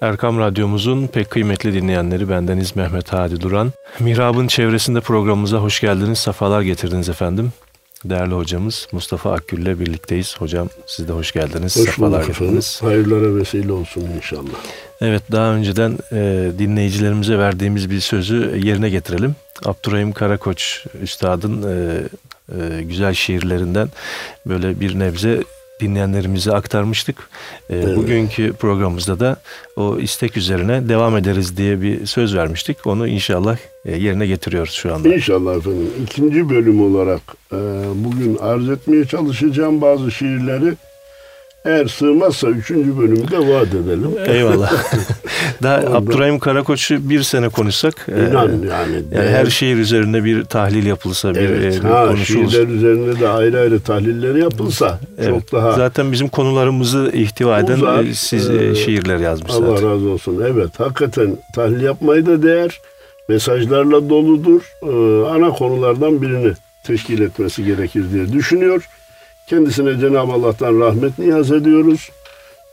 Erkam Radyomuzun pek kıymetli dinleyenleri bendeniz Mehmet Hadi Duran. Mihrab'ın çevresinde programımıza hoş geldiniz, sefalar getirdiniz efendim. Değerli hocamız Mustafa Akgül ile birlikteyiz. Hocam siz de hoş geldiniz, hoş sefalar bulduk getirdiniz. Hayırlara vesile olsun inşallah. Evet daha önceden e, dinleyicilerimize verdiğimiz bir sözü yerine getirelim. Abdurrahim Karakoç Üstad'ın e, e, güzel şiirlerinden böyle bir nebze dinleyenlerimize aktarmıştık. E, Evet. Bugünkü programımızda da o istek üzerine devam ederiz diye bir söz vermiştik. Onu inşallah e, yerine getiriyoruz şu anda. İnşallah efendim. İkinci bölüm olarak e, bugün arz etmeye çalışacağım bazı şiirleri. Eğer sığmazsa üçüncü bölümü de vaat edelim. Eyvallah. Daha Orada- Abdurrahim Karakoç'u bir sene konuşsak e, İnan yani. yani değer- her şiir üzerine bir tahlil yapılsa, bir, evet, e, bir ha, konuşulsa. şiirler üzerine de ayrı ayrı tahlilleri yapılsa Evet. çok daha Zaten bizim konularımızı ihtiva eden Uzar. e, siz e, şiirler yazmış Allah zaten. razı olsun. Evet hakikaten tahlil yapmayı da değer. Mesajlarla doludur. Ee, ana konulardan birini teşkil etmesi gerekir diye düşünüyor. Kendisine Cenab-ı Allah'tan rahmet niyaz ediyoruz.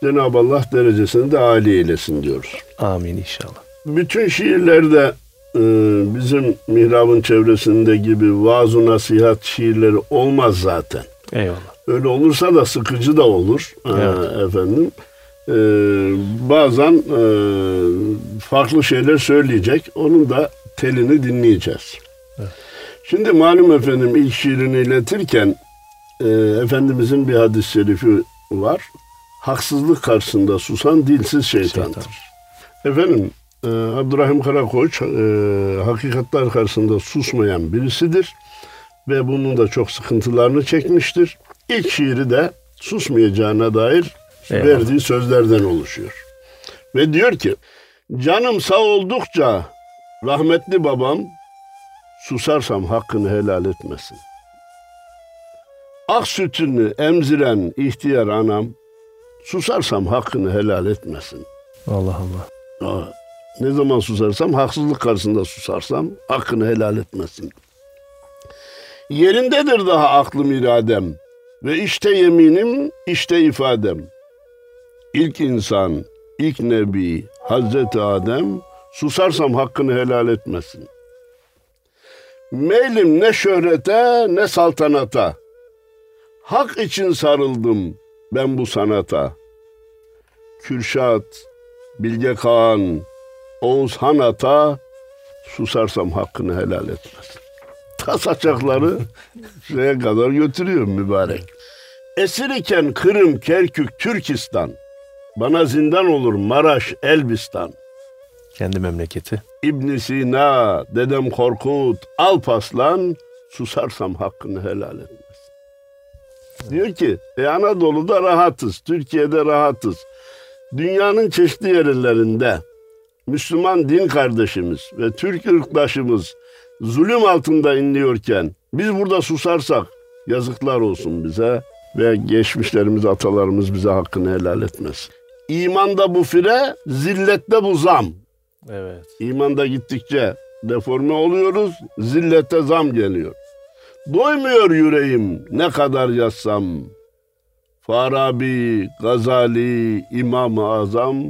Cenab-ı Allah derecesini de âli eylesin diyoruz. Amin inşallah. Bütün şiirlerde e, bizim mihrabın çevresinde gibi vaaz nasihat şiirleri olmaz zaten. Eyvallah. Öyle olursa da sıkıcı da olur Ee, Evet. efendim. Ee, bazen e, farklı şeyler söyleyecek. Onun da telini dinleyeceğiz. Evet. Şimdi malum efendim ilk şiirini iletirken e, Efendimizin bir hadis-i şerifi var. Haksızlık karşısında susan dilsiz şeytandır. Şeytan. Efendim e, Abdurrahim Karakoç e, hakikatler karşısında susmayan birisidir ve bunun da çok sıkıntılarını çekmiştir. İlk şiiri de susmayacağına dair Eyvallah. verdiği sözlerden oluşuyor. Ve diyor ki, canım sağ oldukça rahmetli babam susarsam hakkını helal etmesin. Ak sütünü emziren ihtiyar anam susarsam hakkını helal etmesin. Allah Allah. Aa, Ne zaman susarsam, haksızlık karşısında susarsam hakkını helal etmesin. Yerindedir daha aklım iradem ve işte yeminim, işte ifadem. İlk insan, ilk nebi, Hazreti Adem susarsam hakkını helal etmesin. Meylim ne şöhrete ne saltanata. Hak için sarıldım ben bu sanata. Kürşat, Bilge Kağan, Oğuz Han Ata susarsam hakkını helal etmez. Ta saçakları şeye kadar götürüyor mübarek. Esir iken Kırım, Kerkük, Türkistan. Bana zindan olur Maraş, Elbistan. Kendi memleketi. İbn Sina, Dedem Korkut, Alpaslan susarsam hakkını helal etmez. Diyor ki, e Anadolu'da rahatız, Türkiye'de rahatız. Dünyanın çeşitli yerlerinde Müslüman din kardeşimiz ve Türk ırktaşımız zulüm altında inliyorken biz burada susarsak yazıklar olsun bize ve geçmişlerimiz, atalarımız bize hakkını helal etmez. İmanda bu fire, zillette bu zam. Evet. İmanda gittikçe deforme oluyoruz, zillete zam geliyor. Doymuyor yüreğim ne kadar yazsam. Farabi, Gazali, İmam-ı Azam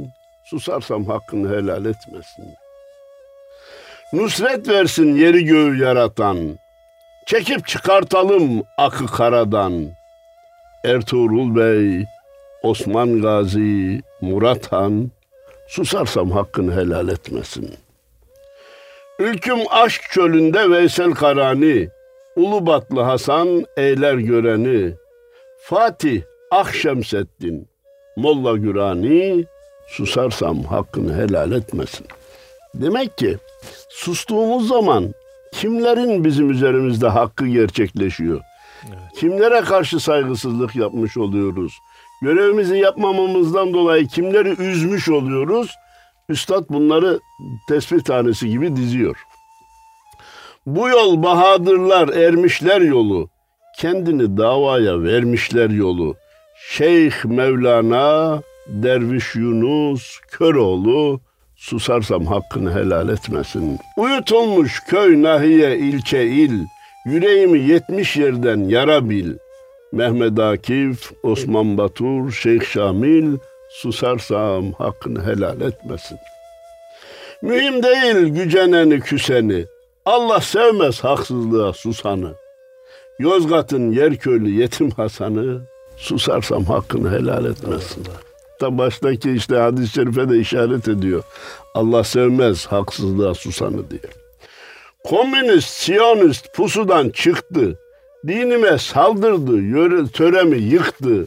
susarsam hakkını helal etmesin. Nusret versin yeri göğü yaratan. Çekip çıkartalım akı karadan. Ertuğrul Bey, Osman Gazi, Murat Han susarsam hakkını helal etmesin. Ülküm aşk çölünde Veysel Karani, Ulubatlı Hasan eyler göreni, Fatih Akşemseddin, Molla Gürani susarsam hakkını helal etmesin. Demek ki sustuğumuz zaman kimlerin bizim üzerimizde hakkı gerçekleşiyor? Kimlere karşı saygısızlık yapmış oluyoruz? Görevimizi yapmamamızdan dolayı kimleri üzmüş oluyoruz? Üstad bunları tespih tanesi gibi diziyor. Bu yol bahadırlar ermişler yolu, kendini davaya vermişler yolu. Şeyh Mevlana, Derviş Yunus, Köroğlu, susarsam hakkını helal etmesin. Uyutulmuş köy, nahiye, ilçe, il, yüreğimi yetmiş yerden yara bil. Mehmet Akif, Osman Batur, Şeyh Şamil, susarsam hakkını helal etmesin. Mühim değil güceneni küseni, Allah sevmez haksızlığa susanı. Yozgat'ın yerköylü yetim Hasan'ı susarsam hakkını helal etmesin. Da baştaki işte hadis-i şerife de işaret ediyor. Allah sevmez haksızlığa susanı diye. Komünist, Siyonist pusudan çıktı. Dinime saldırdı, yöre, töremi yıktı.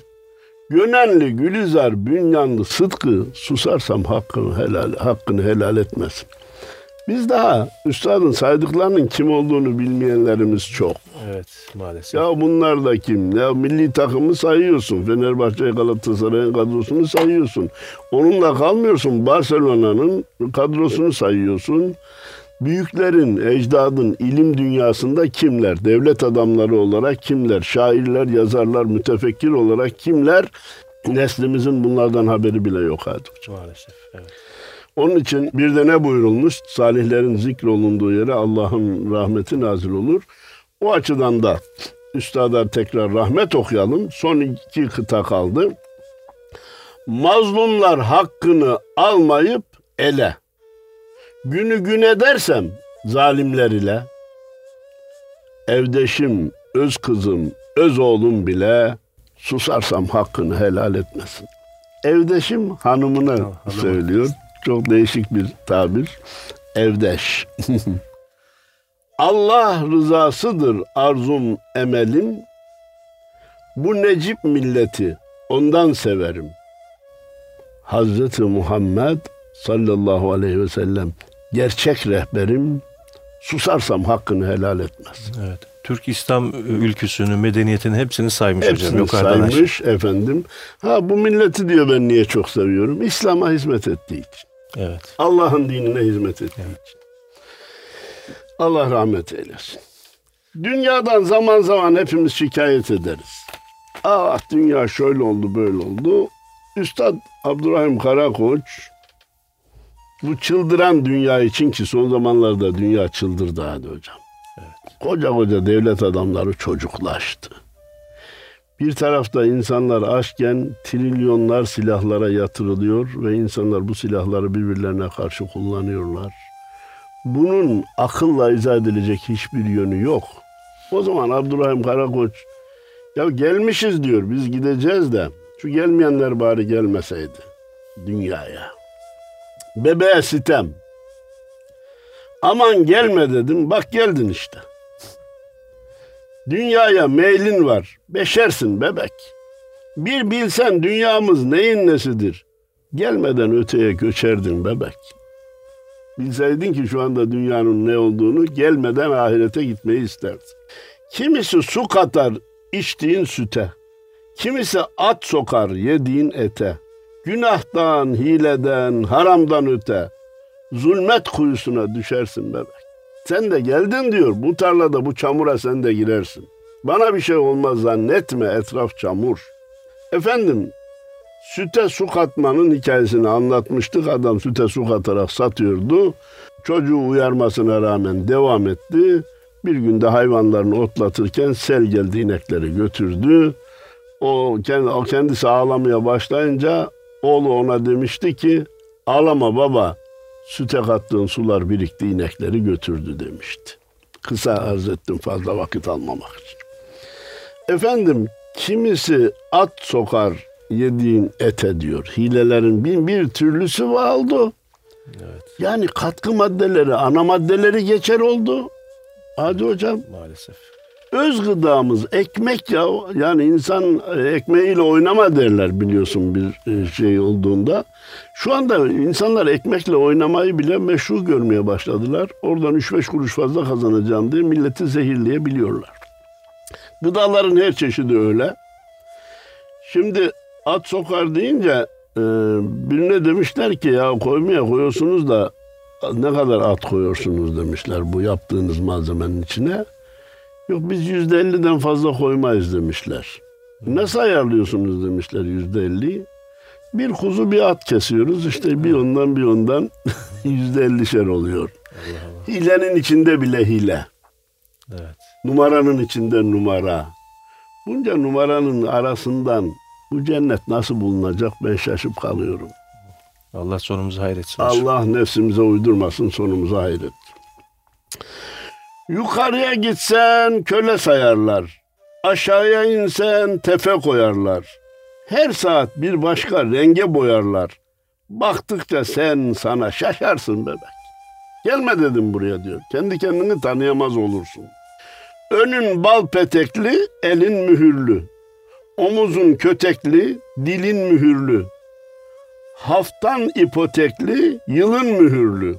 Gönenli Gülizar bünyanlı Sıtkı susarsam hakkını helal, hakkını helal etmesin. Biz daha üstadın saydıklarının kim olduğunu bilmeyenlerimiz çok. Evet maalesef. Ya bunlar da kim? Ya milli takımı sayıyorsun. Fenerbahçe Galatasaray'ın kadrosunu sayıyorsun. Onunla kalmıyorsun. Barcelona'nın kadrosunu sayıyorsun. Büyüklerin, ecdadın ilim dünyasında kimler? Devlet adamları olarak kimler? Şairler, yazarlar, mütefekkir olarak kimler? Neslimizin bunlardan haberi bile yok artık. Maalesef. Evet. Onun için bir de ne buyurulmuş? Salihlerin zikrolunduğu yere Allah'ın rahmeti nazil olur. O açıdan da üstada tekrar rahmet okuyalım. Son iki kıta kaldı. Mazlumlar hakkını almayıp ele. Günü gün edersem zalimler ile evdeşim, öz kızım, öz oğlum bile susarsam hakkını helal etmesin. Evdeşim hanımına söylüyor. Çok değişik bir tabir. Evdeş. Allah rızasıdır arzum emelim. Bu Necip milleti ondan severim. Hazreti Muhammed sallallahu aleyhi ve sellem gerçek rehberim. Susarsam hakkını helal etmez. Evet. Türk İslam ülküsünü, medeniyetini hepsini saymış hocam. Hepsini Yukarıdan aşağı. saymış efendim. Ha bu milleti diyor ben niye çok seviyorum? İslam'a hizmet ettiği için. Evet. Allah'ın dinine hizmet ettiği için. Allah rahmet eylesin. Dünyadan zaman zaman hepimiz şikayet ederiz. Ah dünya şöyle oldu böyle oldu. Üstad Abdurrahim Karakoç bu çıldıran dünya için ki son zamanlarda dünya çıldırdı hadi hocam. Koca koca devlet adamları çocuklaştı. Bir tarafta insanlar açken trilyonlar silahlara yatırılıyor ve insanlar bu silahları birbirlerine karşı kullanıyorlar. Bunun akılla izah edilecek hiçbir yönü yok. O zaman Abdurrahim Karakoç ya gelmişiz diyor biz gideceğiz de şu gelmeyenler bari gelmeseydi dünyaya. Bebeğe sitem. Aman gelme dedim bak geldin işte. Dünyaya meylin var. Beşersin bebek. Bir bilsen dünyamız neyin nesidir. Gelmeden öteye göçerdin bebek. Bilseydin ki şu anda dünyanın ne olduğunu gelmeden ahirete gitmeyi isterdin. Kimisi su katar içtiğin süte. Kimisi at sokar yediğin ete. Günahtan, hileden, haramdan öte. Zulmet kuyusuna düşersin bebek. Sen de geldin diyor. Bu tarlada bu çamura sen de girersin. Bana bir şey olmaz zannetme etraf çamur. Efendim süte su katmanın hikayesini anlatmıştık. Adam süte su katarak satıyordu. Çocuğu uyarmasına rağmen devam etti. Bir günde hayvanlarını otlatırken sel geldi inekleri götürdü. O kendi o kendisi ağlamaya başlayınca oğlu ona demişti ki ağlama baba süte kattığın sular birikti inekleri götürdü demişti. Kısa arz ettim fazla vakit almamak için. Efendim kimisi at sokar yediğin ete diyor. Hilelerin bin bir türlüsü oldu. Evet. Yani katkı maddeleri, ana maddeleri geçer oldu. Hadi hocam Maalesef. Öz gıdamız ekmek ya. Yani insan e, ekmeğiyle oynama derler biliyorsun bir e, şey olduğunda. Şu anda insanlar ekmekle oynamayı bile meşru görmeye başladılar. Oradan 3-5 kuruş fazla kazanacağım diye milleti zehirleyebiliyorlar. Gıdaların her çeşidi öyle. Şimdi at sokar deyince e, birine demişler ki ya koymaya koyuyorsunuz da ne kadar at koyuyorsunuz demişler bu yaptığınız malzemenin içine. Yok biz yüzde elliden fazla koymayız demişler. Nasıl ayarlıyorsunuz demişler yüzde elliyi. Bir kuzu bir at kesiyoruz işte bir ondan bir ondan yüzde ellişer oluyor. Allah Allah. Hilenin içinde bile hile. Evet. Numaranın içinde numara. Bunca numaranın arasından Bu cennet nasıl bulunacak ben şaşıp kalıyorum. Allah sonumuzu hayretsin. Allah nefsimize uydurmasın sonumuza hayret. Yukarıya gitsen köle sayarlar. Aşağıya insen tefe koyarlar. Her saat bir başka renge boyarlar. Baktıkça sen sana şaşarsın bebek. Gelme dedim buraya diyor. Kendi kendini tanıyamaz olursun. Önün bal petekli, elin mühürlü. Omuzun kötekli, dilin mühürlü. Haftan ipotekli, yılın mühürlü.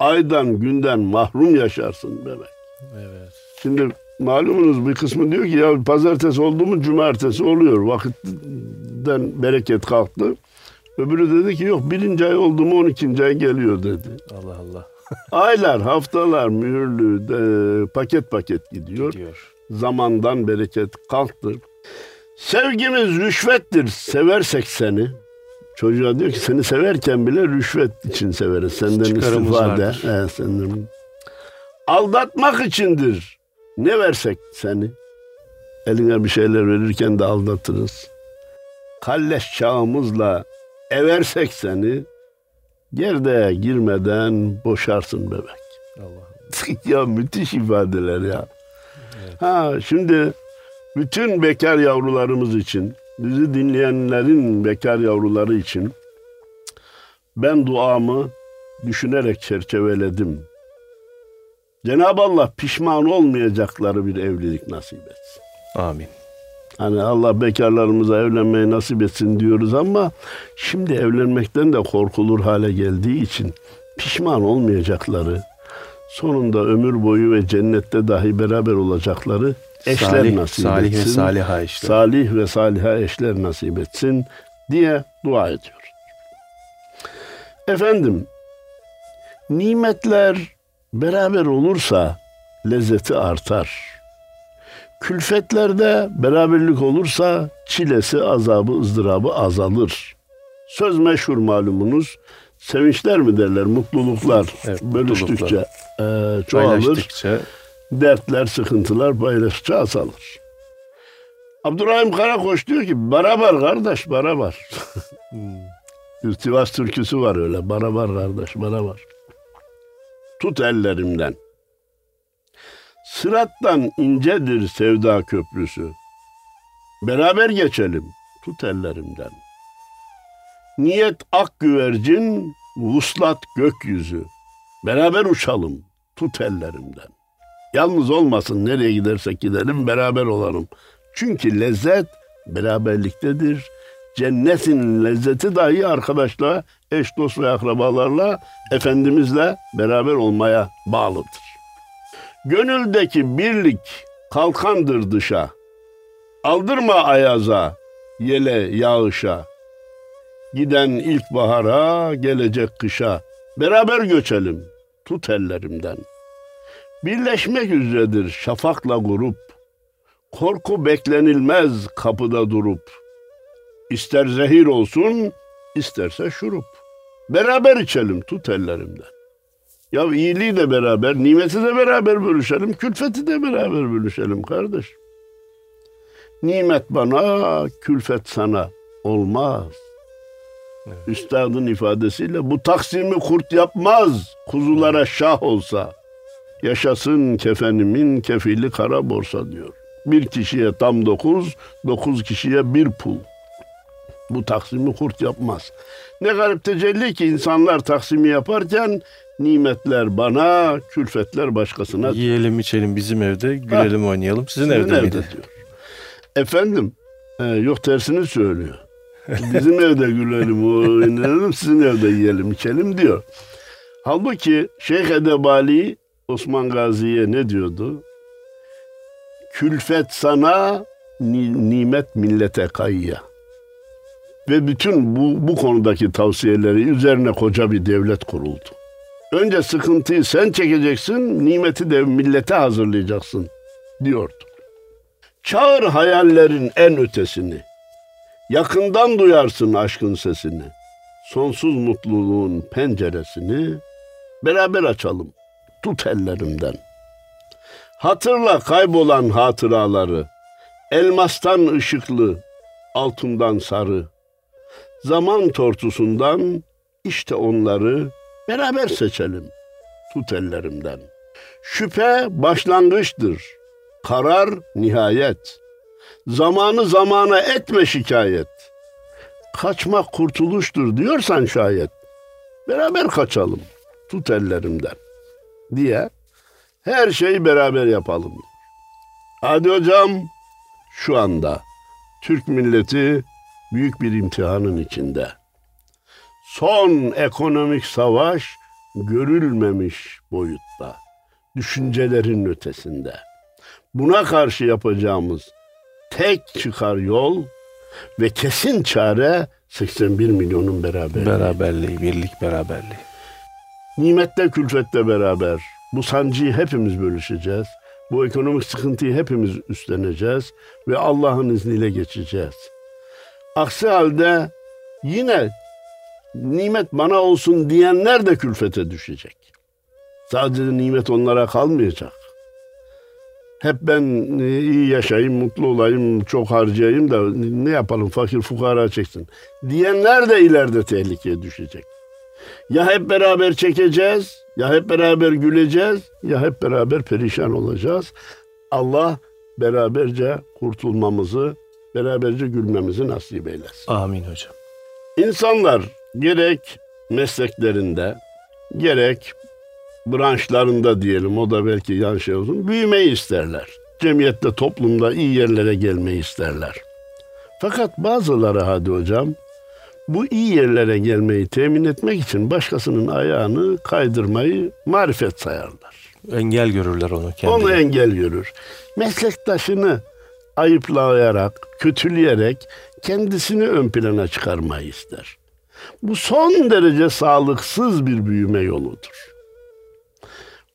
Aydan günden mahrum yaşarsın bebek. Evet. Şimdi malumunuz bir kısmı diyor ki ya pazartesi oldu mu cumartesi oluyor. Vakitten bereket kalktı. Öbürü dedi ki yok birinci ay oldu mu on ikinci ay geliyor dedi. Allah Allah Aylar, haftalar mühürlü de, paket paket gidiyor. diyor. Zamandan bereket kalktı. Sevgimiz rüşvettir. Seversek seni. Çocuğa diyor ki seni severken bile rüşvet için severiz. Senden Çıkarımız istifade. vardır. He, senden. Aldatmak içindir. Ne versek seni. Eline bir şeyler verirken de aldatırız. Kalleş çağımızla eversek seni. Gerdeğe girmeden boşarsın bebek. Allah. ya müthiş ifadeler ya. Ha şimdi bütün bekar yavrularımız için, bizi dinleyenlerin bekar yavruları için ben duamı düşünerek çerçeveledim. Cenab-ı Allah pişman olmayacakları bir evlilik nasip etsin. Amin. Hani Allah bekarlarımıza evlenmeyi nasip etsin diyoruz ama şimdi evlenmekten de korkulur hale geldiği için pişman olmayacakları, sonunda ömür boyu ve cennette dahi beraber olacakları eşler salih, nasip salih etsin. ve saliha işte. Salih ve saliha eşler nasip etsin diye dua ediyor. Efendim, nimetler beraber olursa lezzeti artar. Külfetlerde beraberlik olursa çilesi, azabı, ızdırabı azalır. Söz meşhur malumunuz. Sevinçler mi derler, mutluluklar Evet, bölüştükçe e, çoğalır Paylaştıkça dertler, sıkıntılar paylaştıkça azalır. Abdurrahim Karakoç diyor ki beraber kardeş beraber. Bir Sivas türküsü var öyle beraber kardeş beraber. Tut ellerimden. Sırattan incedir sevda köprüsü. Beraber geçelim tut ellerimden. Niyet ak güvercin, vuslat gökyüzü. Beraber uçalım tut ellerimden. Yalnız olmasın nereye gidersek gidelim beraber olalım. Çünkü lezzet beraberliktedir. Cennetin lezzeti dahi arkadaşla, eş dost ve akrabalarla, Efendimizle beraber olmaya bağlıdır. Gönüldeki birlik kalkandır dışa. Aldırma ayaza, yele yağışa. Giden ilkbahara, gelecek kışa. Beraber göçelim, tut ellerimden. Birleşmek üzeredir şafakla grup. Korku beklenilmez kapıda durup. İster zehir olsun, isterse şurup. Beraber içelim tut ellerimden. Ya iyiliği de beraber, nimeti de beraber bölüşelim, külfeti de beraber bölüşelim kardeş. Nimet bana, külfet sana olmaz. Üstadın ifadesiyle bu taksimi kurt yapmaz, kuzulara şah olsa. Yaşasın kefenimin kefili kara borsa diyor. Bir kişiye tam dokuz, dokuz kişiye bir pul. Bu taksimi kurt yapmaz. Ne garip tecelli ki insanlar taksimi yaparken nimetler bana, külfetler başkasına. yiyelim içelim bizim evde, gülelim oynayalım. Sizin, Sizin evde, miydi? diyor. Efendim, e, yok tersini söylüyor. Bizim evde gülelim, oynayalım, sizin evde yiyelim, içelim diyor. Halbuki Şeyh Edebali Osman Gazi'ye ne diyordu? Külfet sana, ni- nimet millete kayya. Ve bütün bu, bu konudaki tavsiyeleri üzerine koca bir devlet kuruldu. Önce sıkıntıyı sen çekeceksin, nimeti de millete hazırlayacaksın diyordu. Çağır hayallerin en ötesini. Yakından duyarsın aşkın sesini. Sonsuz mutluluğun penceresini beraber açalım. Tut ellerimden. Hatırla kaybolan hatıraları. Elmastan ışıklı, altından sarı. Zaman tortusundan işte onları beraber seçelim. Tut ellerimden. Şüphe başlangıçtır. Karar nihayet. Zamanı zamana etme şikayet. Kaçmak kurtuluştur diyorsan şayet. Beraber kaçalım. Tut ellerimden. Diye her şeyi beraber yapalım. Hadi hocam şu anda Türk milleti büyük bir imtihanın içinde. Son ekonomik savaş görülmemiş boyutta. Düşüncelerin ötesinde. Buna karşı yapacağımız tek çıkar yol ve kesin çare 81 milyonun beraberliği. Beraberliği, birlik beraberliği. Nimette külfette beraber bu sancıyı hepimiz bölüşeceğiz. Bu ekonomik sıkıntıyı hepimiz üstleneceğiz ve Allah'ın izniyle geçeceğiz. Aksi halde yine nimet bana olsun diyenler de külfete düşecek. Sadece nimet onlara kalmayacak. Hep ben e, iyi yaşayayım, mutlu olayım, çok harcayayım da ne yapalım fakir fukara çeksin. Diyenler de ileride tehlikeye düşecek. Ya hep beraber çekeceğiz, ya hep beraber güleceğiz, ya hep beraber perişan olacağız. Allah beraberce kurtulmamızı, beraberce gülmemizi nasip eylesin. Amin hocam. İnsanlar gerek mesleklerinde, gerek branşlarında diyelim, o da belki yan şey olsun, büyümeyi isterler. Cemiyette, toplumda iyi yerlere gelmeyi isterler. Fakat bazıları hadi hocam, bu iyi yerlere gelmeyi temin etmek için başkasının ayağını kaydırmayı marifet sayarlar. Engel görürler onu kendileri. Onu engel görür. Meslektaşını ayıplayarak, kötüleyerek kendisini ön plana çıkarmayı ister. Bu son derece sağlıksız bir büyüme yoludur.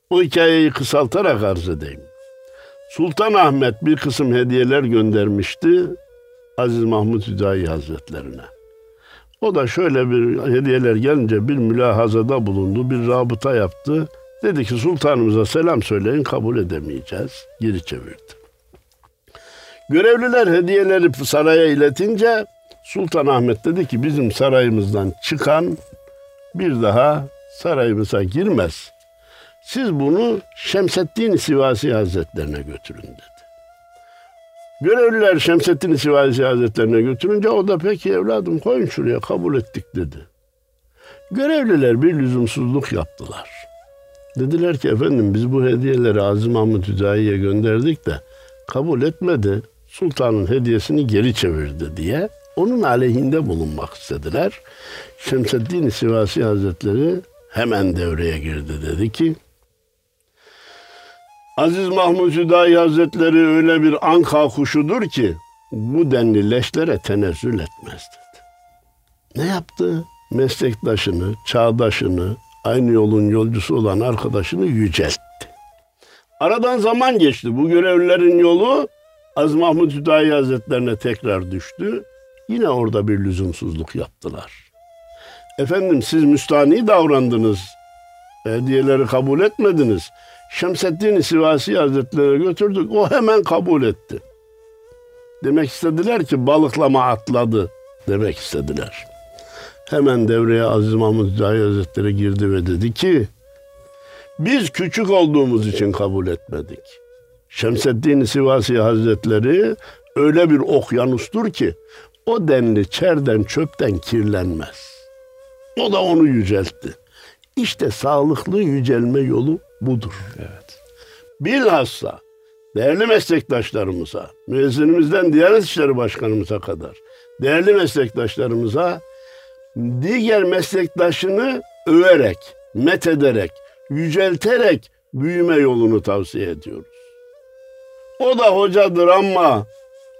O hikayeyi kısaltarak arz edeyim. Sultan Ahmet bir kısım hediyeler göndermişti Aziz Mahmut Hüdayi Hazretlerine. O da şöyle bir hediyeler gelince bir mülahazada bulundu, bir rabıta yaptı. Dedi ki sultanımıza selam söyleyin kabul edemeyeceğiz. Geri çevirdi. Görevliler hediyeleri saraya iletince Sultan Ahmet dedi ki bizim sarayımızdan çıkan bir daha sarayımıza girmez. Siz bunu Şemseddin Sivasi Hazretlerine götürün dedi. Görevliler Şemseddin Sivasi Hazretlerine götürünce o da peki evladım koyun şuraya kabul ettik dedi. Görevliler bir lüzumsuzluk yaptılar. Dediler ki efendim biz bu hediyeleri Aziz Mahmut Hüdayi'ye gönderdik de kabul etmedi. Sultanın hediyesini geri çevirdi diye onun aleyhinde bulunmak istediler. Şemseddin Sivasi Hazretleri hemen devreye girdi dedi ki Aziz Mahmud Hüdayi Hazretleri öyle bir anka kuşudur ki bu denli leşlere tenezzül etmez dedi. Ne yaptı? Meslektaşını, çağdaşını, aynı yolun yolcusu olan arkadaşını yüceltti. Aradan zaman geçti. Bu görevlilerin yolu Aziz Mahmud Hüdayi Hazretlerine tekrar düştü. Yine orada bir lüzumsuzluk yaptılar. Efendim siz müstani davrandınız. Hediyeleri kabul etmediniz. Şemseddin Sivasi Hazretleri'ne götürdük. O hemen kabul etti. Demek istediler ki balıklama atladı demek istediler. Hemen devreye Aziz Mahmud Hüdayi Hazretleri girdi ve dedi ki biz küçük olduğumuz için kabul etmedik. Şemseddin Sivasi Hazretleri öyle bir okyanustur ki o denli çerden çöpten kirlenmez. O da onu yüceltti. İşte sağlıklı yücelme yolu budur. Evet. Bilhassa değerli meslektaşlarımıza, müezzinimizden Diyanet İşleri Başkanımıza kadar değerli meslektaşlarımıza diğer meslektaşını överek, met ederek, yücelterek büyüme yolunu tavsiye ediyoruz. O da hocadır ama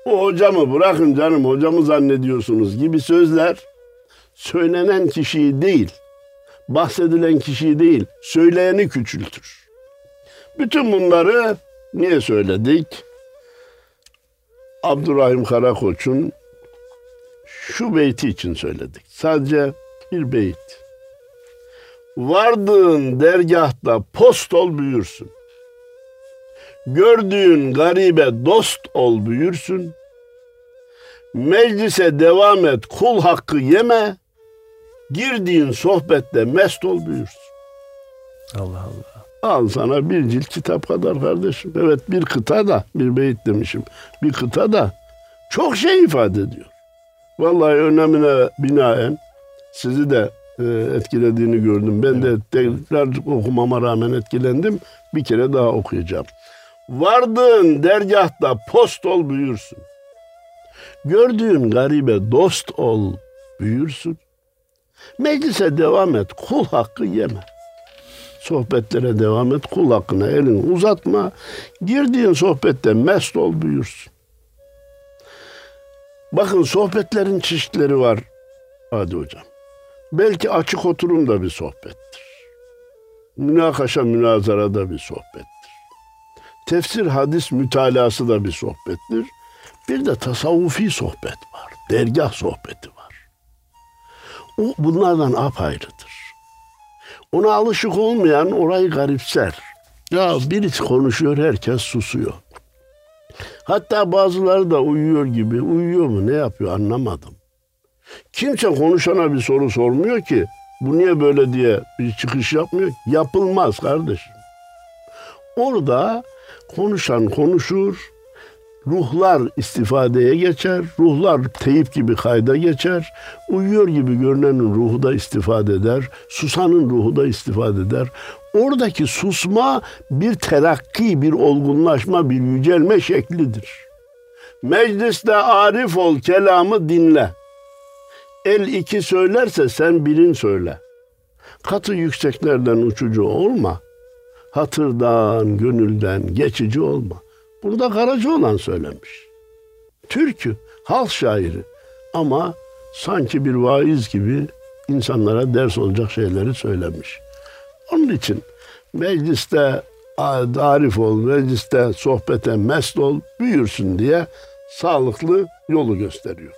o hocamı bırakın canım hocamı zannediyorsunuz gibi sözler söylenen kişiyi değil, bahsedilen kişiyi değil, söyleyeni küçültür. Bütün bunları niye söyledik? Abdurrahim Karakoç'un şu beyti için söyledik. Sadece bir beyit. Vardığın dergahta post ol büyürsün. Gördüğün garibe dost ol büyürsün. Meclise devam et, kul hakkı yeme. Girdiğin sohbette mest ol buyursun. Allah Allah. Al sana bir cilt kitap kadar kardeşim. Evet bir kıta da, bir beyit demişim. Bir kıta da çok şey ifade ediyor. Vallahi önemine binaen sizi de e, etkilediğini gördüm. Ben de tekrar okumama rağmen etkilendim. Bir kere daha okuyacağım. Vardığın dergahta post ol buyursun. Gördüğün garibe dost ol buyursun. Meclise devam et, kul hakkı yeme. Sohbetlere devam et, kul hakkına elini uzatma. Girdiğin sohbette mest ol buyursun. Bakın sohbetlerin çeşitleri var Hadi hocam. Belki açık oturum da bir sohbettir. Münakaşa münazara da bir sohbettir. Tefsir hadis mütalası da bir sohbettir. Bir de tasavvufi sohbet var. Dergah sohbeti var. O bunlardan apayrıdır. Ona alışık olmayan orayı garipser. Ya birisi konuşuyor herkes susuyor. Hatta bazıları da uyuyor gibi. Uyuyor mu ne yapıyor anlamadım. Kimse konuşana bir soru sormuyor ki. Bu niye böyle diye bir çıkış yapmıyor. Yapılmaz kardeşim. Orada konuşan konuşur, ruhlar istifadeye geçer, ruhlar teyip gibi kayda geçer, uyuyor gibi görünenin ruhu da istifade eder, susanın ruhu da istifade eder. Oradaki susma bir terakki, bir olgunlaşma, bir yücelme şeklidir. Mecliste arif ol, kelamı dinle. El iki söylerse sen birin söyle. Katı yükseklerden uçucu olma. Hatırdan, gönülden geçici olma. Burada Karacaoğlan söylemiş. Türkü, halk şairi ama sanki bir vaiz gibi insanlara ders olacak şeyleri söylemiş. Onun için mecliste arif ol, mecliste sohbete mest ol, büyürsün diye sağlıklı yolu gösteriyor.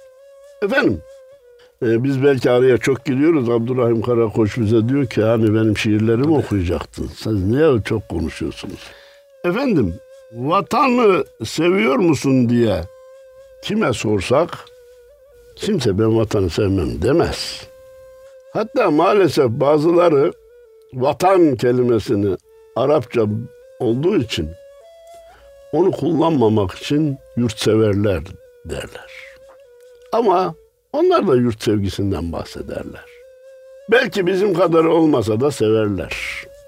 Efendim, e, biz belki araya çok giriyoruz. Abdurrahim Karakoç bize diyor ki hani benim şiirlerimi okuyacaktın. Siz niye çok konuşuyorsunuz? Efendim, vatanı seviyor musun diye kime sorsak kimse ben vatanı sevmem demez. Hatta maalesef bazıları vatan kelimesini Arapça olduğu için onu kullanmamak için yurtseverler derler. Ama onlar da yurt sevgisinden bahsederler. Belki bizim kadar olmasa da severler.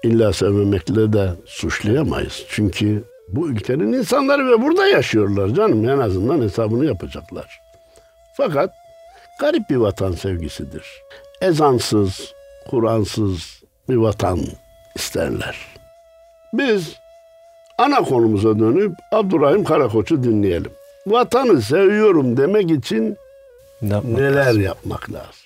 İlla sevmemekle de suçlayamayız. Çünkü bu ülkenin insanları ve burada yaşıyorlar canım. En azından hesabını yapacaklar. Fakat garip bir vatan sevgisidir. Ezansız, Kur'ansız bir vatan isterler. Biz ana konumuza dönüp Abdurrahim Karakoç'u dinleyelim. Vatanı seviyorum demek için Ne yapmak neler lazım? yapmak lazım?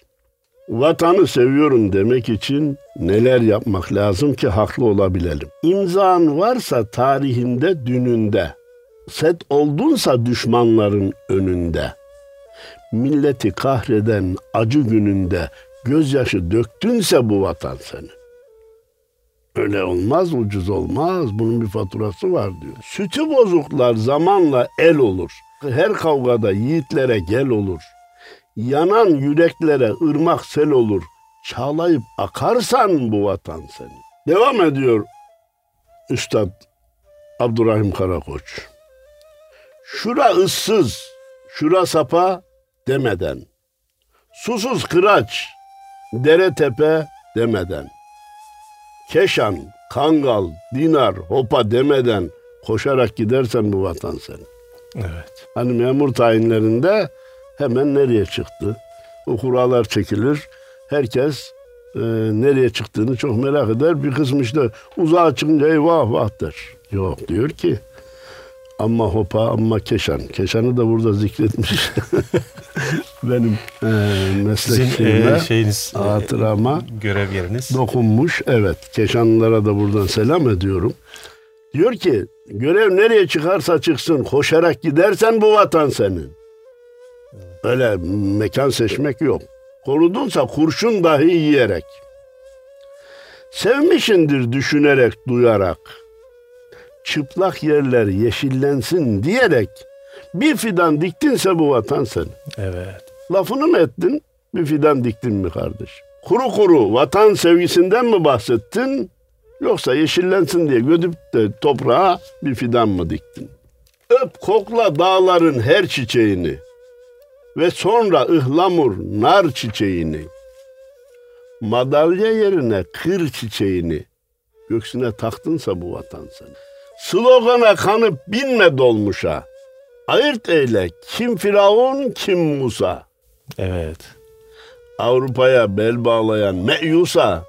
Vatanı seviyorum demek için neler yapmak lazım ki haklı olabilelim? İmzan varsa tarihinde dününde, set oldunsa düşmanların önünde, milleti kahreden acı gününde gözyaşı döktünse bu vatan senin. Öyle olmaz, ucuz olmaz. Bunun bir faturası var diyor. Sütü bozuklar zamanla el olur. Her kavgada yiğitlere gel olur. Yanan yüreklere ırmak sel olur. Çağlayıp akarsan bu vatan senin. Devam ediyor Üstad Abdurrahim Karakoç. Şura ıssız, şura sapa demeden. Susuz kıraç, dere tepe demeden. Keşan, Kangal, Dinar, Hopa demeden koşarak gidersen bu vatan senin. Evet. Hani memur tayinlerinde hemen nereye çıktı? O kurallar çekilir. Herkes e, nereye çıktığını çok merak eder. Bir kısmı işte uzağa çıkınca eyvah vah der. Yok diyor ki ama hopa ama keşan. Keşan'ı da burada zikretmiş. Benim e, meslek Sizin şeyime, e, şeyiniz, e, hatırama görev yeriniz. dokunmuş. Evet. Keşanlılara da buradan selam ediyorum. Diyor ki görev nereye çıkarsa çıksın koşarak gidersen bu vatan senin. Öyle mekan seçmek yok. Korudunsa kurşun dahi yiyerek. Sevmişindir düşünerek, duyarak. Çıplak yerler yeşillensin diyerek Bir fidan diktinse bu vatan senin. Evet. Lafını mı ettin? Bir fidan diktin mi kardeş? Kuru kuru vatan sevgisinden mi bahsettin? Yoksa yeşillensin diye gödüp de toprağa bir fidan mı diktin? Öp kokla dağların her çiçeğini ve sonra ıhlamur nar çiçeğini. Madalya yerine kır çiçeğini göksüne taktınsa bu vatan seni. Slogana kanıp binme dolmuşa. Ayırt eyle kim Firavun kim Musa. Evet. Avrupa'ya bel bağlayan meyusa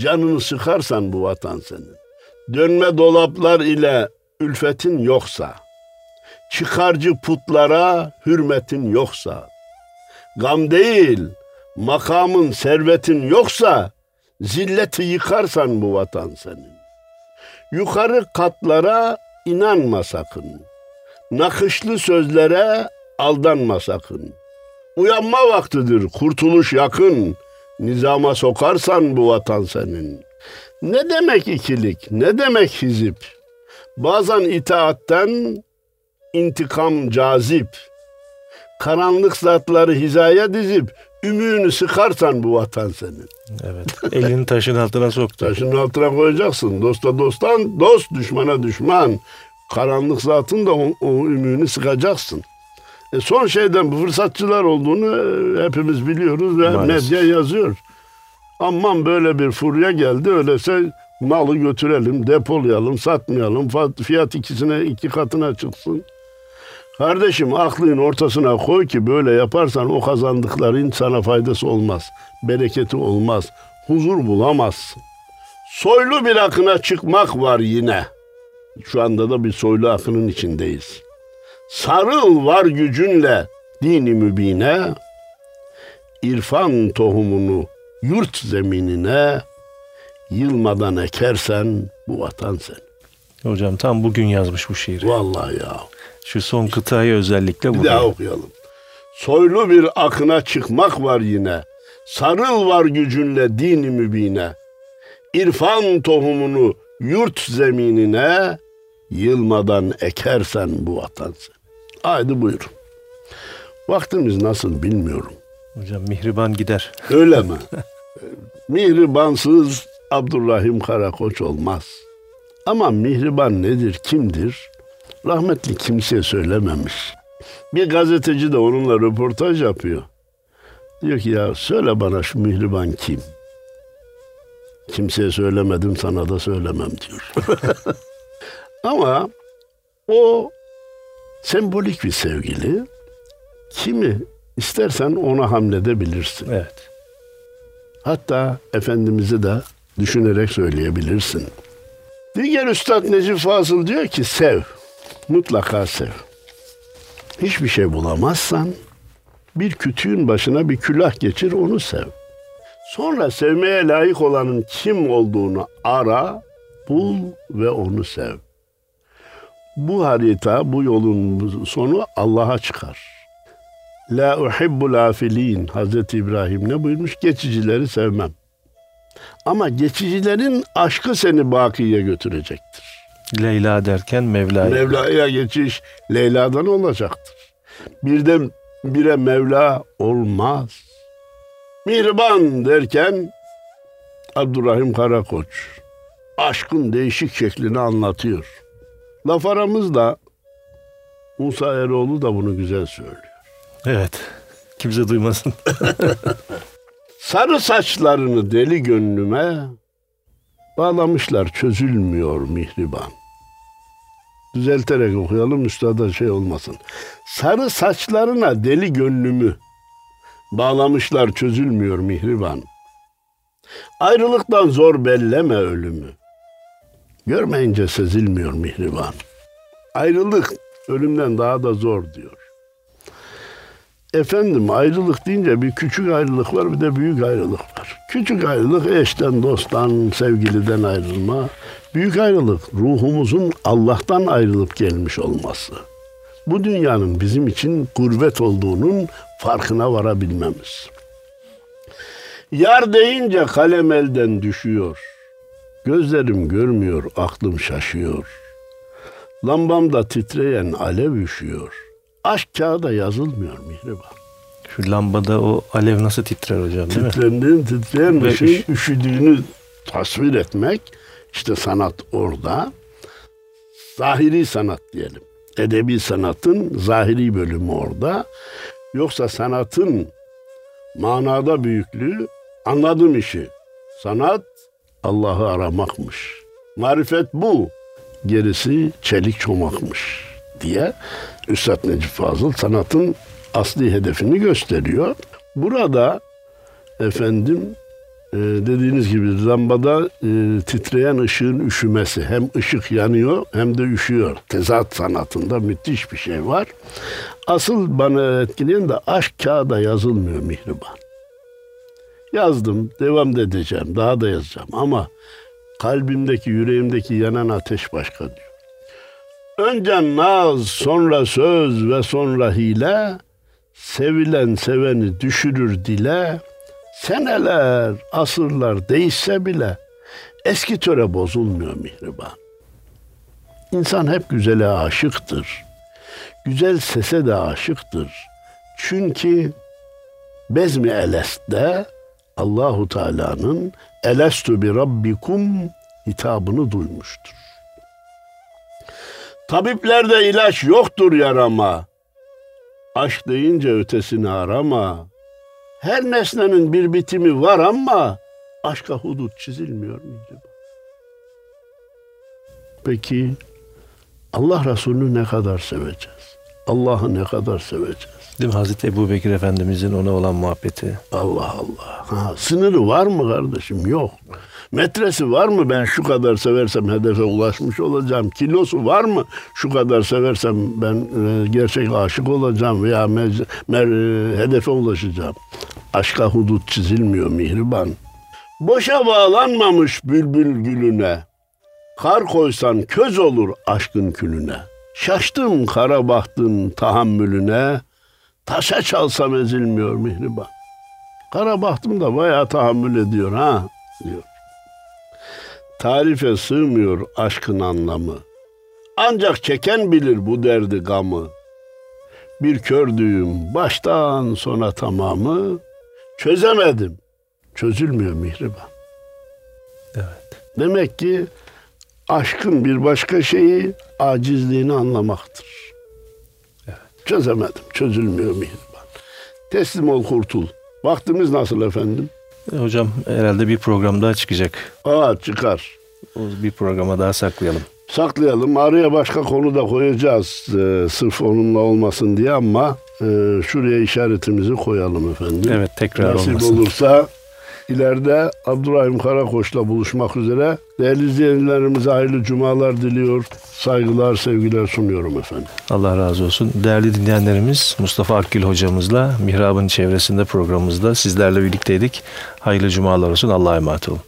canını sıkarsan bu vatan senin. Dönme dolaplar ile ülfetin yoksa, çıkarcı putlara hürmetin yoksa, gam değil makamın servetin yoksa zilleti yıkarsan bu vatan senin. Yukarı katlara inanma sakın. Nakışlı sözlere aldanma sakın. Uyanma vaktidir, kurtuluş yakın. Nizama sokarsan bu vatan senin. Ne demek ikilik, ne demek hizip? Bazen itaatten intikam cazip. Karanlık zatları hizaya dizip ümüğünü sıkarsan bu vatan senin. Evet. Elini taşın altına soktu. Taşın altına koyacaksın. Dosta dosttan, dost düşmana düşman. Karanlık zatın da o, o ümüğünü sıkacaksın. E son şeyden bu fırsatçılar olduğunu e, hepimiz biliyoruz ve Maalesef. medya yazıyor. Aman böyle bir furya geldi öyleyse malı götürelim, depolayalım, satmayalım. Fiyat ikisine iki katına çıksın. Kardeşim aklın ortasına koy ki böyle yaparsan o kazandıkların sana faydası olmaz. Bereketi olmaz. Huzur bulamazsın. Soylu bir akına çıkmak var yine. Şu anda da bir soylu akının içindeyiz. Sarıl var gücünle dini mübine, irfan tohumunu yurt zeminine yılmadan ekersen bu vatan sen. Hocam tam bugün yazmış bu şiiri. Vallahi ya. Şu son kıtayı özellikle Bir burada. daha okuyalım. Soylu bir akına çıkmak var yine. Sarıl var gücünle dini mübine. İrfan tohumunu yurt zeminine yılmadan ekersen bu vatan sen. Haydi buyurun. Vaktimiz nasıl bilmiyorum. Hocam mihriban gider. Öyle mi? Mihribansız Abdurrahim Karakoç olmaz. Ama mihriban nedir, kimdir? Rahmetli kimseye söylememiş. Bir gazeteci de onunla röportaj yapıyor. Diyor ki ya söyle bana şu mihriban kim? Kimseye söylemedim sana da söylemem diyor. Ama o sembolik bir sevgili. Kimi istersen ona hamledebilirsin. Evet. Hatta Efendimiz'i de düşünerek söyleyebilirsin. Diğer Üstad Necip Fazıl diyor ki sev. Mutlaka sev. Hiçbir şey bulamazsan bir kütüğün başına bir külah geçir onu sev. Sonra sevmeye layık olanın kim olduğunu ara, bul ve onu sev. Bu harita, bu yolun sonu Allah'a çıkar. La uhibbul afilin. Hazreti İbrahim ne buyurmuş? Geçicileri sevmem. Ama geçicilerin aşkı seni bakiye götürecektir. Leyla derken Mevla'ya. Mevla'ya geçiş Leyla'dan olacaktır. Birden bire Mevla olmaz. Mihriban derken Abdurrahim Karakoç aşkın değişik şeklini anlatıyor. Laf aramızda Musa Eroğlu da bunu güzel söylüyor. Evet. Kimse duymasın. Sarı saçlarını deli gönlüme bağlamışlar çözülmüyor mihriban. Düzelterek okuyalım üstada şey olmasın. Sarı saçlarına deli gönlümü bağlamışlar çözülmüyor mihriban. Ayrılıktan zor belleme ölümü. Görmeyince sezilmiyor mihriban. Ayrılık ölümden daha da zor diyor. Efendim ayrılık deyince bir küçük ayrılık var bir de büyük ayrılık var. Küçük ayrılık eşten, dosttan, sevgiliden ayrılma. Büyük ayrılık ruhumuzun Allah'tan ayrılıp gelmiş olması. Bu dünyanın bizim için gurbet olduğunun farkına varabilmemiz. Yar deyince kalem elden düşüyor. Gözlerim görmüyor, aklım şaşıyor. Lambamda titreyen alev üşüyor. Aşk kağıda yazılmıyor Mihriban. Şu lambada o alev nasıl titrer hocam değil mi? Titrendiğin titreyen Ve ışığın üş- üşüdüğünü tasvir etmek işte sanat orada. Zahiri sanat diyelim. Edebi sanatın zahiri bölümü orada. Yoksa sanatın manada büyüklüğü anladım işi. Sanat Allah'ı aramakmış. Marifet bu. Gerisi çelik çomakmış diye Üstad Necip Fazıl sanatın asli hedefini gösteriyor. Burada efendim e, dediğiniz gibi lambada e, titreyen ışığın üşümesi hem ışık yanıyor hem de üşüyor. Tezat sanatında müthiş bir şey var. Asıl bana etkileyen de aşk kağıda yazılmıyor Mihriban. Yazdım, devam da edeceğim, daha da yazacağım ama kalbimdeki, yüreğimdeki yanan ateş başka diyor. Önce naz, sonra söz ve sonra hile, sevilen seveni düşürür dile, seneler, asırlar değişse bile eski töre bozulmuyor mihriban. İnsan hep güzele aşıktır. Güzel sese de aşıktır. Çünkü Bezmi Elest'te Allahu Teala'nın Elestu bi rabbikum hitabını duymuştur. Tabiplerde ilaç yoktur yarama. Aşk deyince ötesini arama. Her nesnenin bir bitimi var ama aşka hudut çizilmiyor mihriban. Peki Allah Resulü'nü ne kadar seveceğiz? Allah'ı ne kadar seveceğiz? Değil mi? Hazreti Ebu Bekir Efendimizin ona olan muhabbeti. Allah Allah. Ha, sınırı var mı kardeşim? Yok. Metresi var mı? Ben şu kadar seversem hedefe ulaşmış olacağım. Kilosu var mı? Şu kadar seversem ben e, gerçek aşık olacağım veya mec- mer- e, hedefe ulaşacağım. Aşka hudut çizilmiyor mihriban. Boşa bağlanmamış bülbül gülüne. Kar koysan köz olur aşkın külüne. Şaştım kara bahtın tahammülüne. Taşa çalsam ezilmiyor mihriban. Kara bahtım da bayağı tahammül ediyor ha diyor. Tarife sığmıyor aşkın anlamı. Ancak çeken bilir bu derdi gamı. Bir kördüğüm baştan sona tamamı çözemedim. Çözülmüyor mihriban. Evet. Demek ki aşkın bir başka şeyi acizliğini anlamaktır. Çözemedim. Çözülmüyor mihriban. Teslim ol kurtul. Vaktimiz nasıl efendim? Hocam herhalde bir program daha çıkacak. Aa çıkar. O bir programa daha saklayalım. Saklayalım. Araya başka konu da koyacağız. Ee, sırf onunla olmasın diye ama e, şuraya işaretimizi koyalım efendim. Evet tekrar Nasip olmasın. olursa ileride Abdurrahim Karakoç'la buluşmak üzere. Değerli izleyenlerimize hayırlı cumalar diliyor. Saygılar, sevgiler sunuyorum efendim. Allah razı olsun. Değerli dinleyenlerimiz Mustafa Akgül hocamızla Mihrab'ın çevresinde programımızda sizlerle birlikteydik. Hayırlı cumalar olsun. Allah'a emanet olun.